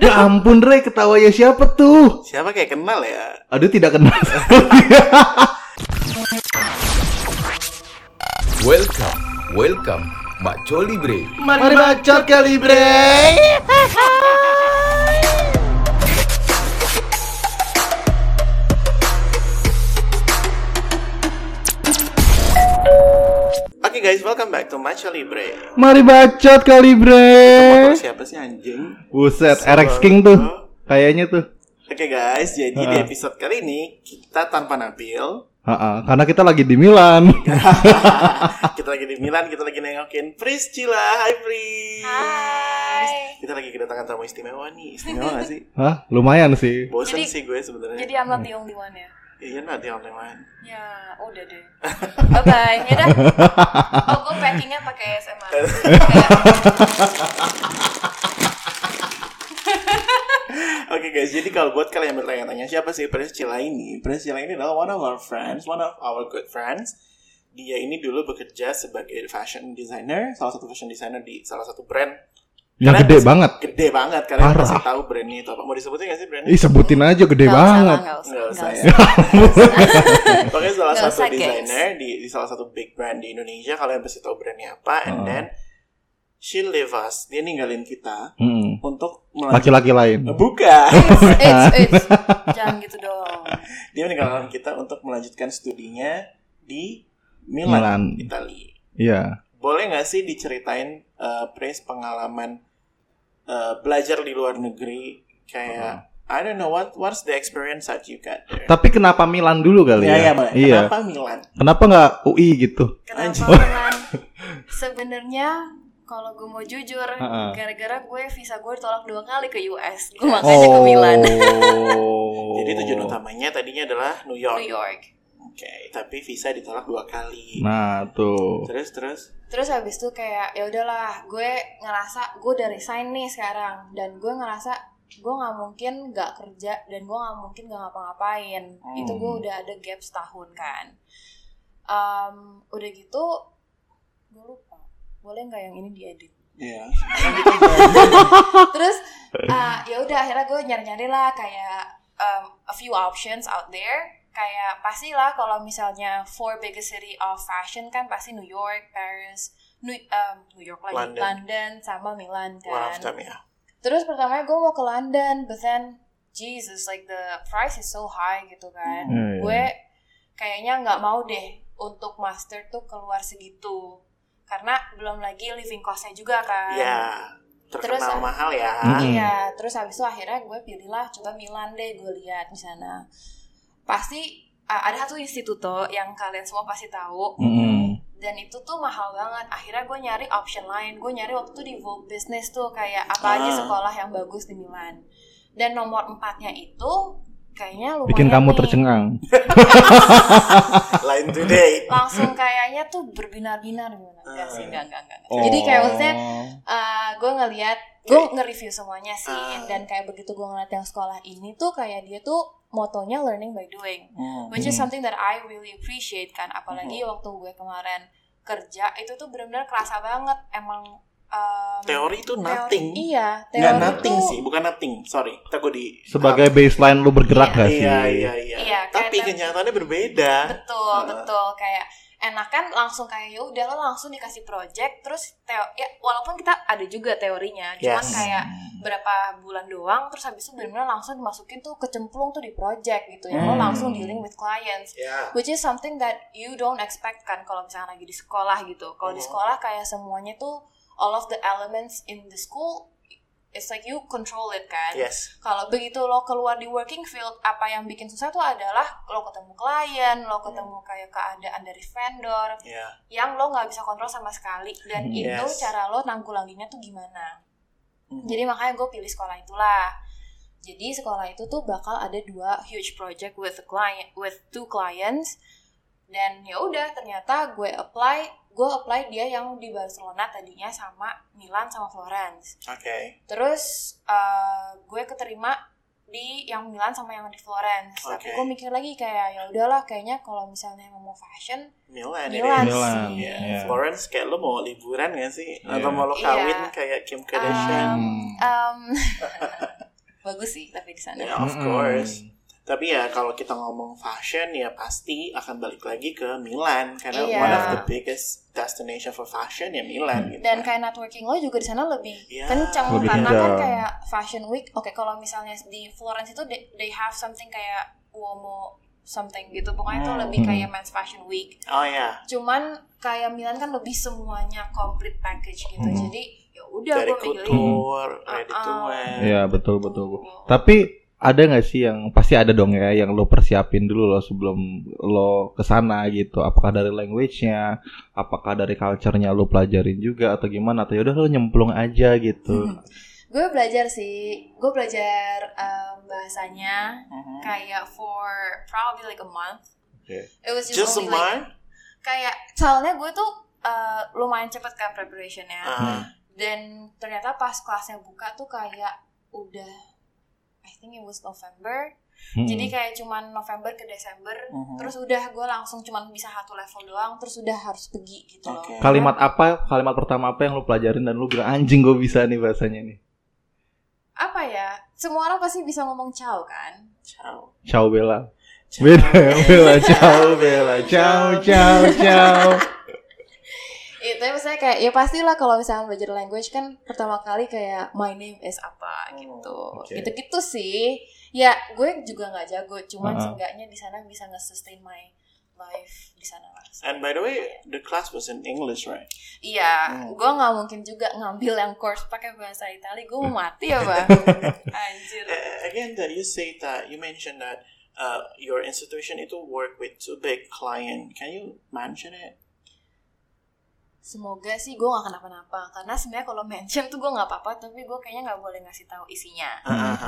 Ya ampun Re, ketawanya siapa tuh? Siapa kayak kenal ya? Aduh tidak kenal. Welcome, welcome, Mak Coli Bre. Mari bacot kali bre. guys, welcome back to Macho Libre. Mari bacot kali bre. Motor siapa sih anjing? Buset, RX King tuh. Kayaknya tuh. Oke guys, jadi di Ha. episode kali ini kita tanpa Nabil, Ha-ha, karena kita lagi di Milan. kita lagi di Milan, kita lagi nengokin Priscilla. Hai Pris. Hai. Kita lagi kedatangan tamu istimewa nih. Istimewa gak sih? Hah, lumayan sih. Bosen Jadi- sih gue sebenarnya. Jadi I'm not the only one ya. Iya nanti only one. Ya, udah deh. Bye bye. Ya dah. Oh, gue packingnya pakai SMA. Oke guys, jadi kalau buat kalian yang bertanya-tanya siapa sih Priscilla ini? Priscilla ini adalah one of our friends, one of our good friends. Dia ini dulu bekerja sebagai fashion designer, salah satu fashion designer di salah satu brand. Yang gede banget. Gede banget, kalian Parah. pasti tahu brandnya itu apa. Mau disebutin gak sih brandnya? Ih, sebutin aja gede usah banget. usah. Nggak usah nggak usah. Pokoknya salah Nggak satu designer di, di salah satu big brand di Indonesia. Kalian pasti tahu brandnya apa. And Oh. then she leave us. Dia ninggalin kita Hmm. untuk Laki-laki lain. Bukan. Eits, eits. Jangan gitu dong. Dia meninggalkan kita untuk melanjutkan studinya di Milan, Milan. Italia. Iya. Boleh nggak sih diceritain uh, Pres pengalaman uh, belajar di luar negeri kayak I don't know what what's the experience that you got there. Tapi kenapa Milan dulu kali ya? Mbak. Iya. Kenapa Milan? Kenapa nggak UI gitu? Kenapa Milan? Sebenarnya kalau gue mau jujur, Ha-ha. gara-gara gue visa gue ditolak dua kali ke US, gue makanya ke Milan, Oh. Jadi tujuan utamanya tadinya adalah New York. New York. Oke, tapi visa ditolak dua kali. Nah, tuh. Terus terus. Terus habis itu kayak ya udahlah, gue ngerasa gue udah resign nih sekarang dan gue ngerasa gue nggak mungkin nggak kerja dan gue nggak mungkin nggak ngapa-ngapain. Hmm. Itu gue udah ada gap setahun kan. Em, udah gitu, gue lupa. Boleh nggak yang ini diedit? Iya. Terus uh, ya udah akhirnya gue nyari-nyari lah kayak um, a few options out there. Kayak pastilah kalau misalnya four biggest city of fashion kan pasti New York, Paris, New, um, New York lagi, London. London, sama Milan One of kan. them ya. Terus pertamanya gue mau ke London, but then Jesus like the price is so high gitu kan. Hmm, iya. Gue kayaknya nggak mau deh untuk master tuh keluar segitu. Karena belum lagi living costnya juga kan. Ya. Terkenal Terus, mahal ya. Hmm. Iya, terus habis itu akhirnya gue pilihlah coba Milan deh gue lihat di sana. Pasti uh, ada satu instituto yang kalian semua pasti tahu Mm-mm. dan itu tuh mahal banget. Akhirnya gue nyari option lain. Gue nyari waktu itu di Vogue Business tuh kayak apa aja Ah. sekolah yang bagus di Milan. Dan nomor empatnya itu kayaknya lumayan Bikin kamu nih. tercengang. Line today. Langsung kayaknya tuh berbinar-binar gimana? Enggak Ah. sih, enggak, enggak, enggak. Jadi kayak maksudnya Oh. uh, gue ngelihat gue nge-review semuanya sih Ah. dan kayak begitu gue ngeliat yang sekolah ini tuh kayak dia tuh motonya learning by doing Hmm. which is something that I really appreciate kan apalagi waktu gue kemarin kerja itu tuh benar-benar kerasa banget emang um, Teori itu teori- nothing. iya Nggak teori nothing tuh sih, bukan nothing. Sorry, kita gue di Sebagai baseline lu bergerak Iya. gak sih? Iya, iya, iya. Iya, Tapi kenyataannya berbeda. betul Ah. betul kayak enak kan langsung kayak ya udah lo langsung dikasih project terus teo ya walaupun kita ada juga teorinya cuman Yes. kayak berapa bulan doang terus habis itu benar-benar langsung dimasukin tuh kecemplung tuh di project gitu ya lo Hmm. langsung dealing with clients Ya. which is something that you don't expect kan kalau misalnya lagi di sekolah gitu kalau di Mhm. sekolah kayak semuanya tuh all of the elements in the school it's like you control it kan Yes. kalau begitu lo keluar di working field apa yang bikin susah tuh adalah lo ketemu klien lo ketemu kayak keadaan dari vendor Ya. yang lo nggak bisa kontrol sama sekali dan Hmm. itu Yes. cara lo nanggulanginnya tuh gimana Mhm. jadi makanya gue pilih sekolah itulah jadi sekolah itu tuh bakal ada dua huge project with a client with two clients dan ya udah ternyata gue apply gue apply dia yang di Barcelona tadinya sama Milan sama Florence Oke. terus eh, gue keterima di yang Milan sama yang di Florence tapi Oke. gue mikir lagi kayak ya udahlah kayaknya kalau misalnya mau fashion Milan, ini. Milan, Milan, sih Ya. Iya. Florence kayak lo mau liburan gak sih? Iya. Atau mau lo Iya. kawin kayak Kim Kardashian? Um, um, bagus sih tapi di sana Ya, of course. Tapi ya kalau kita ngomong fashion ya pasti akan balik lagi ke Milan karena Iya. one of the biggest destination for fashion ya Milan gitu. dan kayak networking lo juga di sana lebih Iya. kencang Lebih karena kan kayak fashion week oke kalau misalnya di Florence itu they, they have something kayak Uomo something gitu pokoknya itu Hmm. lebih kayak men's fashion week Oh ya, cuman kayak Milan kan lebih semuanya complete package gitu Hmm. jadi ya udah dari gue milih couture, ready to wear. Iya betul betul. Bu. Tapi ada nggak sih yang pasti ada dong ya yang lo persiapin dulu loh sebelum lo ke sana gitu. Apakah dari language-nya, apakah dari culture-nya lo pelajarin juga atau gimana? Atau yaudah lo nyemplung aja gitu. gue belajar sih gue belajar um, bahasanya Mhm. kayak for probably like a month Oke. it was just, Just a only like month? kayak soalnya gue tuh uh, lumayan cepet kan preparationnya Ah, dan ternyata pas kelasnya buka tuh kayak udah I think it was November Hmm. jadi kayak cuman November ke Desember Mhm. terus udah gue langsung cuman bisa satu level doang terus udah harus pergi gitu loh Oke. Kalimat apa? Kalimat pertama apa yang lo pelajarin dan lo bilang anjing gue bisa nih bahasanya nih. apa ya semua orang pasti bisa ngomong ciao kan ciao. Ciao Bella. Ciao. Beda Bella, ciao Bella, ciao ciao ciao. Itu ya maksudnya kayak ya pastilah kalau misalnya belajar language kan pertama kali kayak my name is apa gitu oke. gitu gitu sih ya gue juga nggak jago cuman Uh-uh. seenggaknya di sana bisa nge-sustain my life di sana lah And by the way, the class was in English, right? Iya, Hmm. gue nggak mungkin juga ngambil yang course pakai bahasa Itali. Gue mau mati ya, bang. Anjir. Uh, again, that you say that you mentioned that uh, your institution itu work with two big client. Can you mention it? Semoga sih gue gak kenapa-napa. Karena sebenarnya kalau mention tuh gue nggak apa-apa, tapi gue kayaknya nggak boleh ngasih tahu isinya.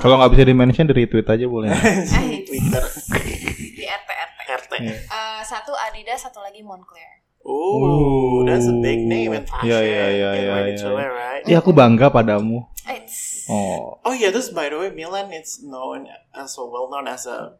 Kalau nggak bisa di mention di retweet aja boleh. Eh, Twitter, Di RT RT. RT. Iya. Eh, satu Adidas, satu lagi Moncler. Ooh, that's a big name in fashion. Yeah, yeah, yeah, yeah, yeah, yeah. right? Ya aku bangga padamu. It's Oh. Oh yeah, this by the way, Milan it's known as so well known as a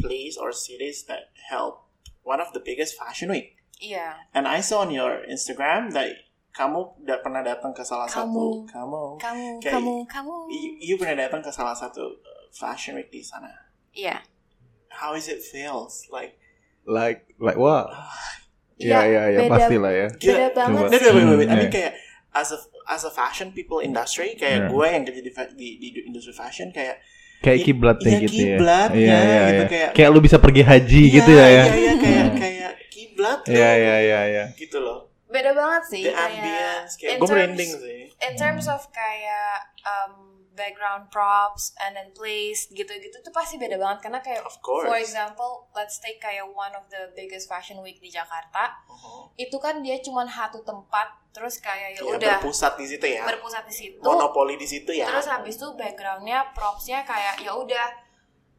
place or cities that help one of the biggest fashion week. Iya. And I saw on your Instagram that kamu udah pernah datang ke salah Kamu. satu kamu Kamu, Kayak- kamu, kamu. you, you pernah datang ke salah satu uh, fashion week di sana. Iya. How is it feels like? Like like what? Iya, Ya ya ya beda- pasti lah ya. Beda Gila. banget wait, wait. I Hmm, mean yeah. kayak as a as a fashion people industry kayak Yeah. gue yang kerja di, di di industri fashion kayak Kayak Iya, kiblat deh iya, gitu ya. kiblatnya Iya iya gitu, iya. kayak- Kayak lu bisa pergi haji gitu ya ya. Iya, iya, kayak tuh. Iya iya iya iya. Gitu loh. Beda banget sih. The kayak ambience kayak in gue terms- merinding sih. in terms of kayak um, background props and then place gitu-gitu tuh pasti beda banget karena kayak Of course. for example let's take kayak one of the biggest fashion week di Jakarta Uh-huh. itu kan dia cuman satu tempat terus kayak ya Ya, udah berpusat di situ ya. berpusat di situ Monopoli di situ ya. terus habis itu backgroundnya propsnya kayak ya udah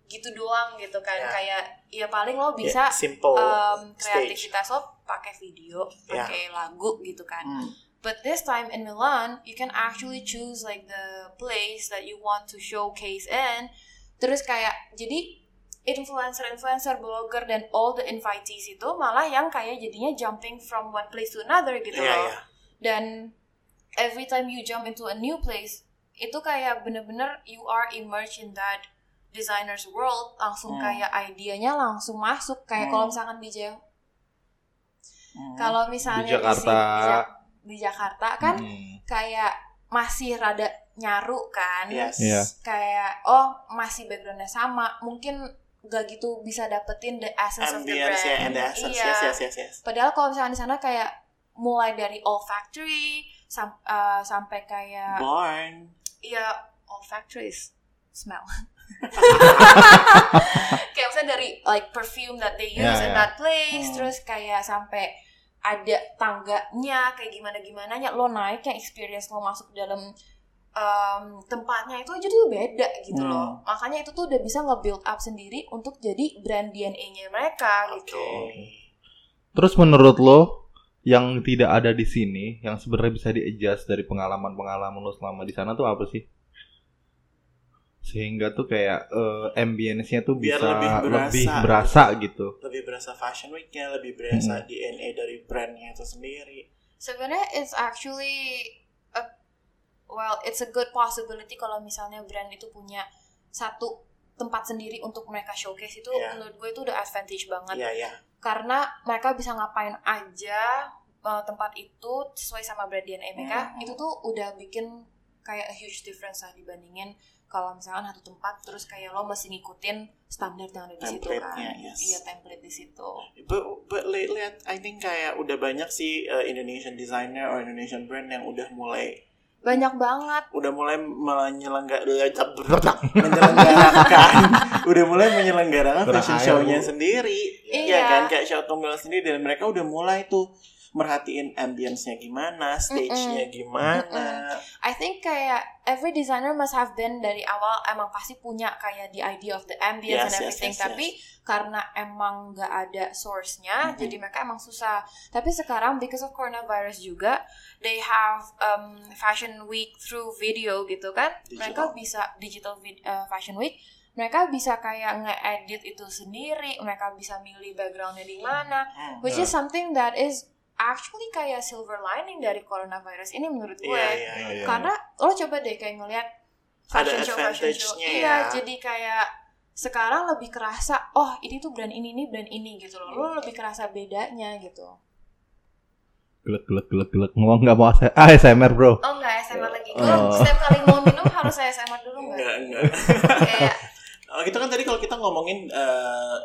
gitu doang gitu kan Ya. kayak ya paling lo Ya, bisa simple um, stage. kreativitas lo pakai video Ya. pakai lagu gitu kan Hmm. But this time in Milan, you can actually choose like the place that you want to showcase in. Terus kayak jadi influencer-influencer, blogger dan all the invitees itu malah yang kayak jadinya jumping from one place to another gitu Iya, loh. iya. Dan every time you jump into a new place, itu kayak bener-bener you are immersed in that designer's world, langsung Hmm. kayak idenya langsung masuk. Kayak kalau Hmm. misalkan di Jawa, Hmm. kalau misalnya Di Jakarta. di, di Jakarta kan Hmm. kayak masih rada nyaru kan Yes. Iya. kayak oh masih backgroundnya sama mungkin gak gitu bisa dapetin the essence of the Ambience brand ya, and the essence. iya Yes, yes, yes, yes. padahal kalau misalnya di sana kayak mulai dari olfactory sam- uh, sampai kayak Barn. ya olfactories smell kayak misalnya dari like perfume that they use Ya, in ya. that place Hmm. terus kayak sampai ada tangganya kayak gimana gimana lo naik yang experience lo masuk ke dalam um, tempatnya itu aja tuh beda gitu Hmm. loh makanya itu tuh udah bisa nge-build up sendiri untuk jadi brand DNA-nya mereka gitu Terus menurut lo yang tidak ada di sini, yang sebenarnya bisa di-adjust dari pengalaman-pengalaman lo selama di sana tuh apa sih? Sehingga tuh kayak eh, ambience-nya tuh Biar bisa lebih berasa. lebih berasa gitu. Lebih berasa fashion week-nya, lebih berasa Hmm. DNA dari brandnya itu sendiri. sebenarnya it's actually a well it's a good possibility kalau misalnya brand itu punya satu tempat sendiri untuk mereka showcase itu Iya. menurut gue itu udah advantage banget Iya, iya. karena mereka bisa ngapain aja uh, tempat itu sesuai sama brand DNA mereka Hmm. itu tuh udah bikin kayak a huge difference lah dibandingin kalau misalkan satu tempat terus kayak lo masih ngikutin standar yang ada di situ kan? yes. iya template di situ. But, but lately I think kayak udah banyak sih uh, Indonesian designer or Indonesian brand yang udah mulai banyak banget. udah mulai menyelenggar menyelenggarakan udah mulai menyelenggarakan fashion show-nya sendiri. Iya. ya kan? Kayak show tunggal sendiri dan mereka udah mulai tuh merhatiin ambience-nya gimana, stage-nya gimana. I think kayak every designer must have been dari awal emang pasti punya kayak the idea of the ambience Yes, and yes, everything yes, tapi karena emang nggak ada source-nya Mhm. jadi mereka emang susah tapi sekarang because of coronavirus juga they have um, fashion week through video gitu kan mereka Digital. bisa digital vid- uh, fashion week mereka bisa kayak nge-edit itu sendiri mereka bisa milih backgroundnya di mana Hmm. which is something that is actually kayak silver lining dari coronavirus ini menurut gue. Iya, iya, iya. karena lo coba deh kayak ngeliat fashion Ada show fashion show. advantage-nya iya ya. jadi kayak sekarang lebih kerasa oh ini tuh brand ini ini brand ini gitu loh. Lo lebih kerasa bedanya gitu. Gelek gelek gelek gelek ngomong nggak mau AS- ASMR bro. oh enggak SMR lagi. Gue Oh. setiap kali mau minum harus saya SMR dulu Enggak, enggak enggak. kayak Oh, gitu kan tadi kalau kita ngomongin uh,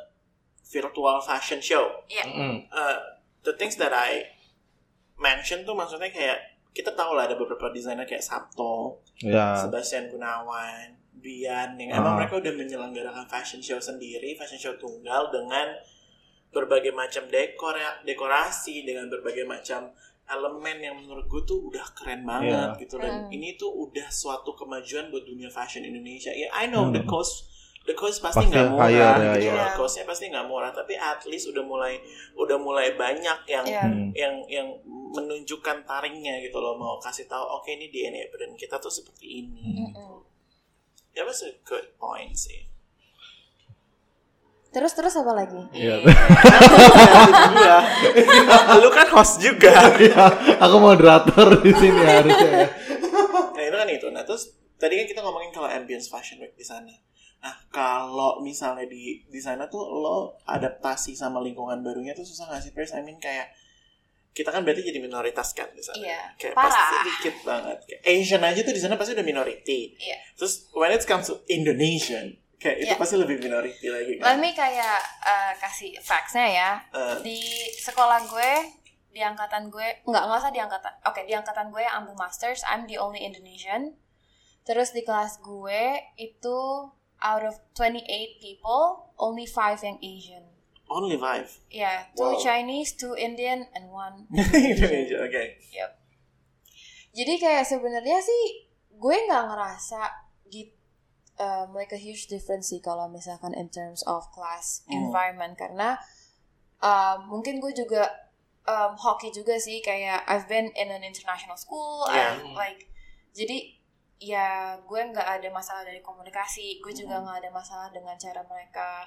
virtual fashion show, iya. Uh, the things that I mention tuh maksudnya kayak kita tahu lah ada beberapa desainer kayak Sabto, Ya. Sebastian Gunawan, Bian yang Ah. emang mereka udah menyelenggarakan fashion show sendiri, fashion show tunggal dengan berbagai macam dekor dekorasi dengan berbagai macam elemen yang menurut gue tuh udah keren banget Iya. gitu dan Hmm. ini tuh udah suatu kemajuan buat dunia fashion Indonesia. Ya I know the Hmm. cost the cost pasti nggak murah higher, ya, gitu iya. Costnya pasti nggak murah tapi at least udah mulai udah mulai banyak yang Iya. Hmm. yang yang menunjukkan taringnya gitu loh mau kasih tahu oke ini DNA brand kita tuh seperti ini. Mm-mm. That was a good point sih. terus terus apa lagi Iya. Gua. Lu kan host juga. Iya, Aku moderator di sini harusnya ya. Nah itu kan itu. Nah terus tadi kan kita ngomongin kalau ambience fashion week di sana. Nah kalau misalnya di di sana tuh lo adaptasi sama lingkungan barunya tuh susah nggak sih Pris? I mean kayak kita kan berarti jadi minoritas kan di sana. Iya, Kayak parah. pasti sedikit banget. Kayak Asian aja tuh di sana pasti udah minority. Iya. Terus when it comes to Indonesian, kayak itu Iya. pasti lebih minority lagi let kan. me kayak uh, kasih facts-nya ya Eh, di sekolah gue di angkatan gue nggak nggak usah di angkatan oke di angkatan gue yang ambil masters I'm the only Indonesian terus di kelas gue itu out of 28 people only 5 yang Asian only five. ya two Wow. Chinese two Indian and one Indonesia, oke. Yep. jadi kayak sebenarnya sih gue nggak ngerasa gitu um, like a huge difference sih kalau misalkan in terms of class Hmm. environment karena um, mungkin gue juga um, hoki juga sih kayak I've been in an international school Yeah. I'm like jadi ya gue nggak ada masalah dari komunikasi gue juga Hmm. nggak ada masalah dengan cara mereka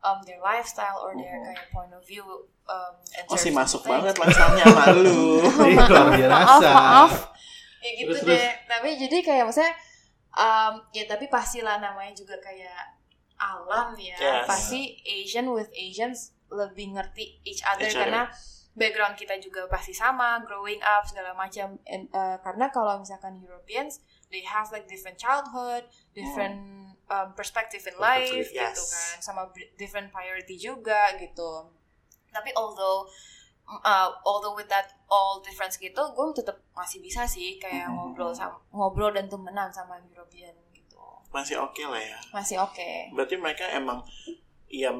um, their lifestyle or their Hmm. kayak point of view um, Oh sih masuk things. banget lifestyle-nya sama lu. Ih, luar maaf biasa. maaf ya gitu Terus, deh tapi jadi kayak maksudnya um, ya tapi pastilah namanya juga kayak alam ya Yes. pasti Asian with Asians lebih ngerti each other Each other. karena background kita juga pasti sama growing up segala macam And, uh, karena kalau misalkan Europeans they have like different childhood different um, perspective in life Perspective, yes. gitu kan sama different priority juga gitu tapi although uh, although with that all difference gitu gue tetap masih bisa sih kayak Mhm. ngobrol sama ngobrol dan temenan sama European gitu Masih oke lah ya. masih oke Berarti mereka emang ya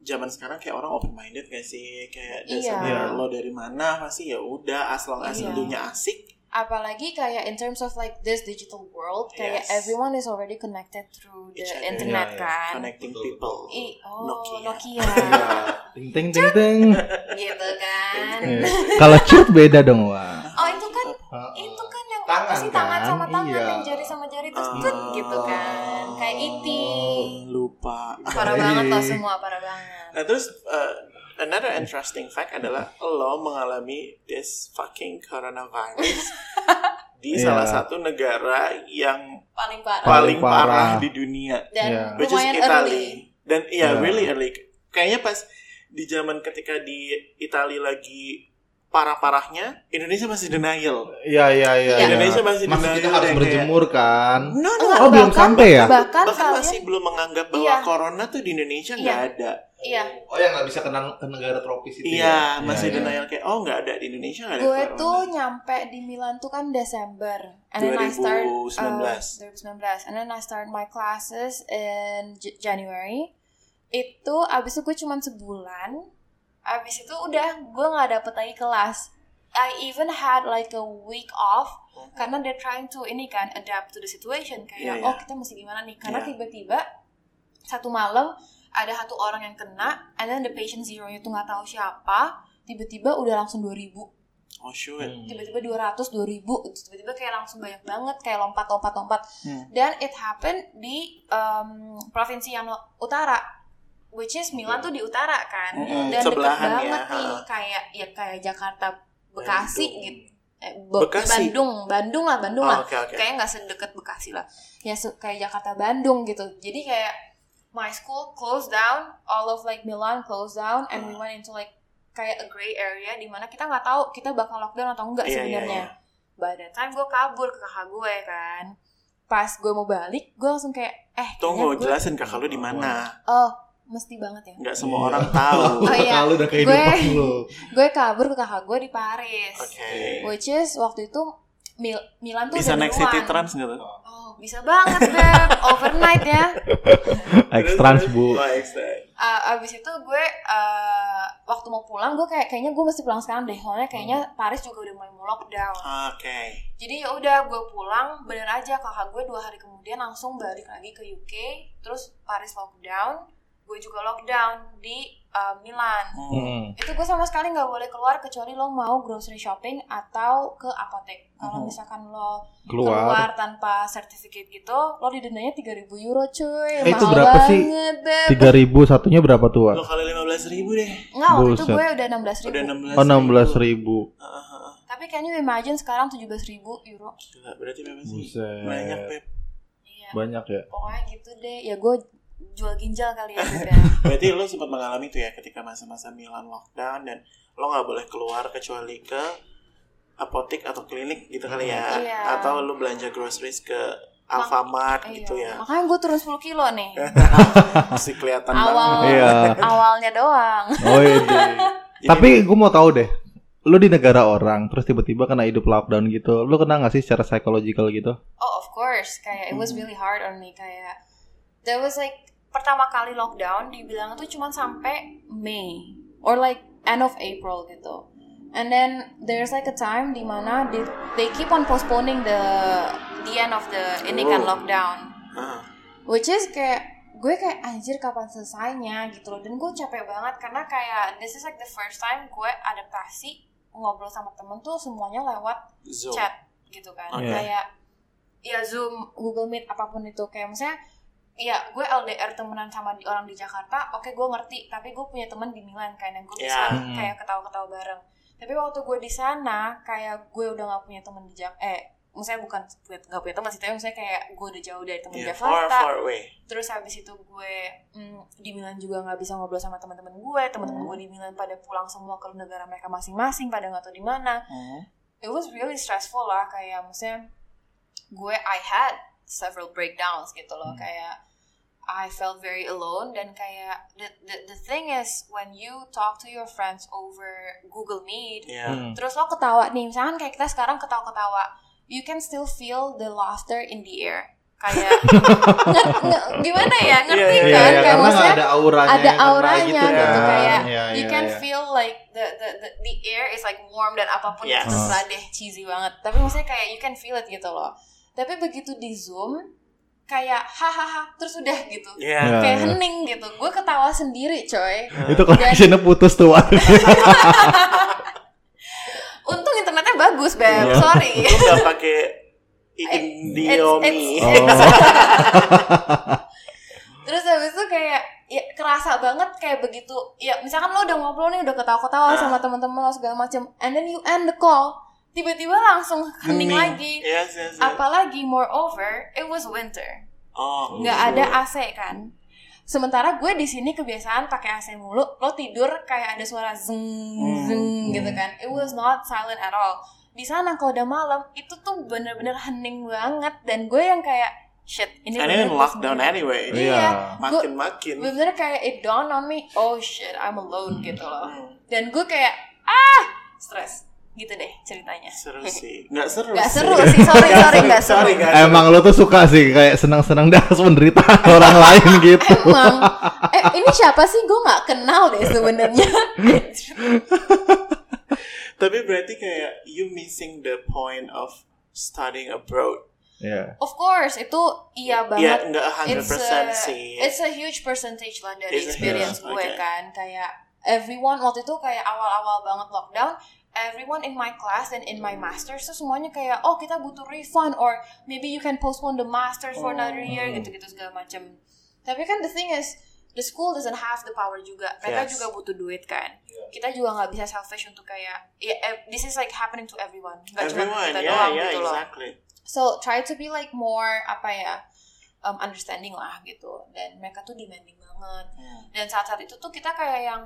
zaman sekarang kayak orang open minded gak sih? Kayak Iya. dasarnya lo dari mana pasti ya udah as long as Iya. dunia asik. Apalagi kayak in terms of like this digital world kayak Yes. everyone is already connected through the Each internet iya. kan Connecting people. I, oh Nokia. Nokia, Ting ting ting ting. gitu kan Iya. Kalau cut beda dong wah. oh itu kan itu kan yang apa Tangan sih tangan kan? sama tangan Iya. yang jari sama jari terus tut gitu kan kayak IT Lupa. parah banget loh semua parah banget Nah terus uh, another interesting fact adalah lo mengalami this fucking coronavirus di Iya. salah satu negara yang paling parah paling parah parah. di dunia, dan Iya. which is Italy. early Dan iya, Iya. really early. Kayaknya pas di zaman ketika di Italia lagi parah-parahnya, Indonesia masih denial. Iya iya iya. Iya. Indonesia masih Masih denial kita harus yang berjemur kan. No, no. Oh, belum bahkan- sampai ya? bahkan Bahkan kalian masih belum menganggap bahwa Iya. corona tuh di Indonesia nggak Iya. ada. Iya Oh yang nggak bisa ke, ke negara tropis itu Iya, ya? masih Iya, iya. denial kayak oh nggak ada di Indonesia nggak ada gue corona. tuh nyampe di Milan tuh kan Desember and then I start 2019. uh, 2019 and then I start my classes in J- January itu abis itu gue cuman sebulan abis itu udah gue nggak dapet lagi kelas I even had like a week off karena they're trying to ini kan adapt to the situation kayak Iya, iya. oh kita mesti gimana nih karena Iya. tiba-tiba satu malam ada satu orang yang kena and then the patient zero tuh nggak tahu siapa tiba-tiba udah langsung 2000 Oh shoot. Hmm. tiba-tiba 200 2000 tiba-tiba kayak langsung banyak banget kayak lompat lompat lompat Hmm. dan it happened di um, provinsi yang utara which is Milan tuh di utara kan Mm-mm, dan deket sebelahan ya, banget nih ha. kayak ya kayak Jakarta Bekasi Bandung. gitu eh, Bekasi? Bandung Bandung lah Bandung Oh, lah Oke oke. kayak nggak sedekat Bekasi lah ya kayak Jakarta Bandung gitu jadi kayak my school closed down all of like Milan closed down and we Hmm. went into like kayak a gray area di mana kita nggak tahu kita bakal lockdown atau enggak Iya, iya, sebenarnya iya. by that time gue kabur ke kakak gue kan pas gue mau balik gue langsung kayak eh Tunggu, gue- jelasin kakak lu di mana. oh mesti banget ya Nggak semua Iya. orang tahu. Oh, iya. Kalau udah kehidupan Gue- lu. gue kabur ke kakak gue di Paris Oke. which is waktu itu Mil- Milan tuh Bisa udah naik city trans tuh? oh bisa banget beb. Overnight ya. Extrans bu. Oh. Uh, abis itu gue uh, waktu mau pulang gue kayak kayaknya gue mesti pulang sekarang deh. Soalnya kayaknya Paris juga udah mulai mau lockdown Oke. jadi ya udah gue pulang bener aja kakak gue dua hari kemudian langsung balik lagi ke UK terus Paris lockdown gue juga lockdown di uh, Milan Hmm. Hmm. itu gue sama sekali nggak boleh keluar kecuali lo mau grocery shopping atau ke apotek kalau Mhm. misalkan lo Keluar. keluar tanpa sertifikat gitu lo didendanya 3000 euro cuy Eh, itu berapa sih? banget, Beb. Tiga ribu satunya berapa tuh? Lo kali lima belas ribu deh. Nggak, waktu itu gue udah 16 ribu Udah enam belas. Oh enam belas ribu. Tapi can you imagine sekarang 17 ribu euro Gila, berarti berapa sih? Buset. Banyak beb. Iya Banyak ya. Pokoknya gitu deh Ya gue jual ginjal kali ya Beb ya Berarti lo sempat mengalami itu ya ketika masa-masa Milan lockdown dan lo nggak boleh keluar kecuali ke apotek atau klinik gitu kali ya. Iya. Atau lo belanja groceries ke Alfamart Iya. gitu ya. Makanya gue turun 10 kilo nih Masih kelihatan Awal banget. Iya. Awalnya doang Oh iya. Jadi- Tapi gue mau tahu deh. Lu di negara orang, terus tiba-tiba kena hidup lockdown gitu. Lu kena gak sih secara psychological gitu? Oh of course Kayak it was Hmm. really hard on me Kayak There was like Pertama kali lockdown Dibilang tuh cuma sampai Mei Or like end of April gitu And then there's like a time di mana they, they keep on postponing the the end of the ini kan Oh. lockdown Ah, which is kayak gue kayak anjir kapan selesainya gitu loh dan gue capek banget karena kayak this is like the first time gue adaptasi ngobrol sama temen tuh semuanya lewat Zoom. chat gitu kan Oke. kayak ya zoom google meet apa pun itu kayak misalnya ya gue LDR temenan sama di, orang di Jakarta oke gue ngerti tapi gue punya teman di Milan kan yang gue bisa Ya. Hmm. kayak ketawa-ketawa bareng tapi waktu gue di sana kayak gue udah nggak punya teman di Jak eh misalnya bukan punya- nggak punya teman sih tapi misalnya kayak gue udah jauh dari teman Yeah, far Jakarta far away. terus habis itu gue mm, di Milan juga nggak bisa ngobrol sama teman-teman gue teman-teman gue di Milan pada pulang semua ke negara mereka masing-masing pada nggak tahu di mana Hmm. it was really stressful lah kayak maksudnya gue I had several breakdowns gitu loh kayak I felt very alone dan kayak the, the the thing is when you talk to your friends over Google Meet Yeah. Hmm. terus lo ketawa nih misalkan kayak kita sekarang ketawa-ketawa you can still feel the laughter in the air kayak nge- nge- gimana ya ngerti Iya, iya, kan Iya, kayak karena maksudnya ada auranya. ada auranya gitu, gitu, kan. kayak Iya, you iya, can iya. feel like the, the the the air is like warm dan apa pun Yes. itu terserah deh cheesy banget tapi maksudnya kayak you can feel it gitu loh tapi begitu di zoom kayak hahaha terus udah gitu Yeah. Iya. kayak hening gitu gue ketawa sendiri coy Itu connectionnya putus tuh. Untung internetnya bagus beb Iya. sorry Lo nggak pakai Indiomi. Oh. Terus habis itu kayak ya kerasa banget kayak begitu. Ya misalkan lo udah ngobrol nih udah ketawa-ketawa Ah. sama teman-teman lo segala macam, and then you end the call, tiba-tiba langsung hening lagi. Yes, yes, yes. apalagi moreover it was winter. Oh, nggak ada AC kan. Sementara gue di sini kebiasaan pakai AC mulu. Lo tidur kayak ada suara zeng Hmm, zeng gitu kan. It was not silent at all. Di sana kalau udah malam itu tuh bener-bener hening banget. Dan gue yang kayak shit ini And bener in gue lockdown sendiri. anyway. Iya. Gue Makin-makin. bener kayak it dawned on me oh shit I'm alone gitu loh. Hmm, dan gue kayak ah stres gitu deh ceritanya seru sih. Nggak seru Gak sih. seru sih sorry sorry gak seru Sorry, nggak Emang lo tuh suka sih kayak senang-senang di atas penderitaan orang lain gitu. Emang eh ini siapa sih gue nggak kenal deh sebenarnya Tapi berarti kayak you missing the point of studying abroad. Iya. of course itu iya banget nggak 100% it's a, sih. it's a huge percentage lah dari It's a experience huge, gue okay. kan kayak everyone waktu itu kayak awal-awal banget lockdown everyone in my class and in my masters tuh semuanya kayak oh kita butuh refund or maybe you can postpone the masters for another year Oh. gitu-gitu segala macam tapi kan the thing is the school doesn't have the power juga mereka Yes. juga butuh duit kan kita juga nggak bisa selfish untuk kayak ya eh, this is like happening to everyone nggak cuma Everyone, kita yeah, doang yeah, gitu loh exactly. So try to be like more apa ya um, understanding lah gitu. Dan mereka tuh demanding banget. Hmm. Dan saat-saat itu tuh kita kayak yang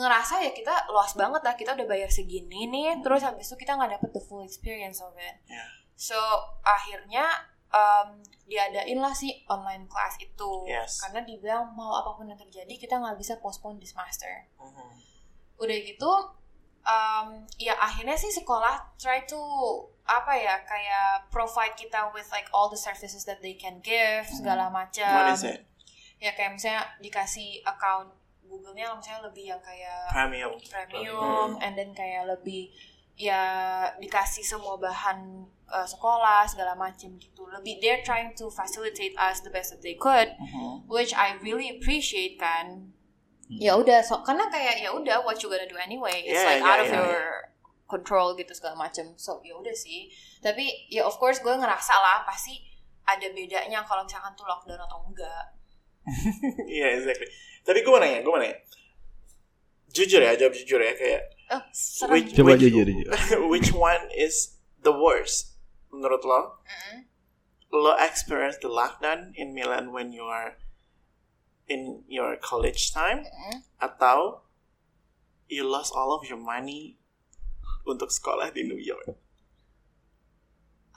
ngerasa ya kita luas banget lah kita udah bayar segini nih terus habis itu kita nggak dapet the full experience of it Yeah. so akhirnya um, diadain lah si online class itu Yes. karena dibilang mau apa pun yang terjadi kita nggak bisa postpone this master Mhm. udah gitu um, ya akhirnya sih sekolah try to apa ya kayak provide kita with like all the services that they can give segala macam ya kayak misalnya dikasih account Google-nya misalnya lebih yang kayak Premium. premium and then kayak lebih ya dikasih semua bahan uh, sekolah segala macam gitu. Lebih they're trying to facilitate us the best that they could Mhm. which I really appreciate kan. Ya udah so karena kayak ya udah what you gonna do anyway? It's Yeah, like yeah, out of yeah, your control gitu segala macam so ya udah sih. Tapi ya of course gue ngerasa lah pasti ada bedanya kalau misalkan tuh lockdown atau enggak Iya, exactly. Tapi gue mau nanya, gue mau nanya. Jujur ya, jawab jujur ya kayak oh, serem which, Coba which, jujur, jujur. which one is the worst menurut lo? Mm-mm. Lo experience the lockdown in Milan when you are in your college time Mm-mm. atau you lost all of your money untuk sekolah di New York?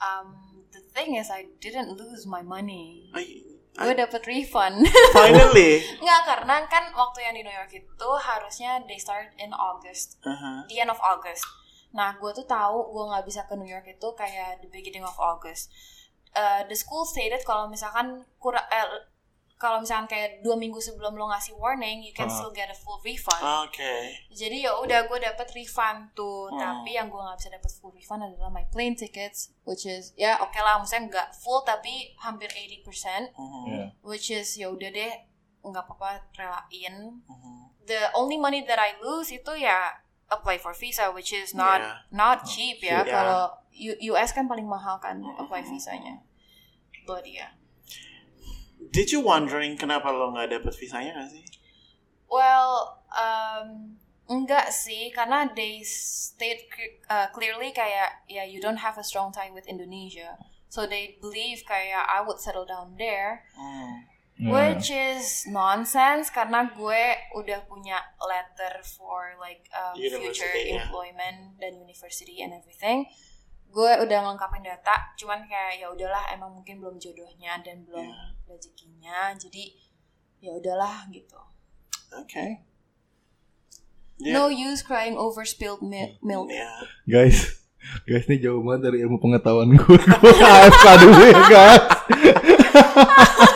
um the thing is I didn't lose my money Ay, gue dapet refund finally. Nggak, karena kan waktu yang di New York itu harusnya they start in August Uh-huh. the end of August. Nah, gue tuh tahu gue nggak bisa ke New York itu kayak the beginning of August. Uh, the school stated kalau misalkan kurang, eh, kalau misalkan kayak dua minggu sebelum lo ngasih warning, you can Ah. still get a full refund. Oke. Jadi ya udah gue dapet refund tuh, Hmm. tapi yang gue nggak bisa dapet full refund adalah my plane tickets, which is ya oke lah, maksudnya nggak full tapi hampir 80%, Mhm. Iya. which is ya udah deh nggak apa-apa relain Mhm. the only money that I lose itu ya apply for visa which is not Yeah. not cheap ya Yeah. kalau U- US kan paling mahal kan apply visanya but ya Did you wondering kenapa lo nggak dapet visanya gak sih? well um, enggak sih karena they state uh, clearly kayak ya you don't have a strong tie with Indonesia so they believe kayak I would settle down there Hmm. Iya. Which is nonsense karena gue udah punya letter for like um, future ya. employment dan university and everything. Gue udah ngelengkapin data, cuman kayak ya udahlah emang mungkin belum jodohnya dan belum Yeah. rezekinya, jadi ya udahlah gitu. Okay. Yeah. No use crying over spilled mi- milk. Yeah. Guys, guys ini jauh banget dari ilmu pengetahuan gue. Gue AFK dulu ya guys.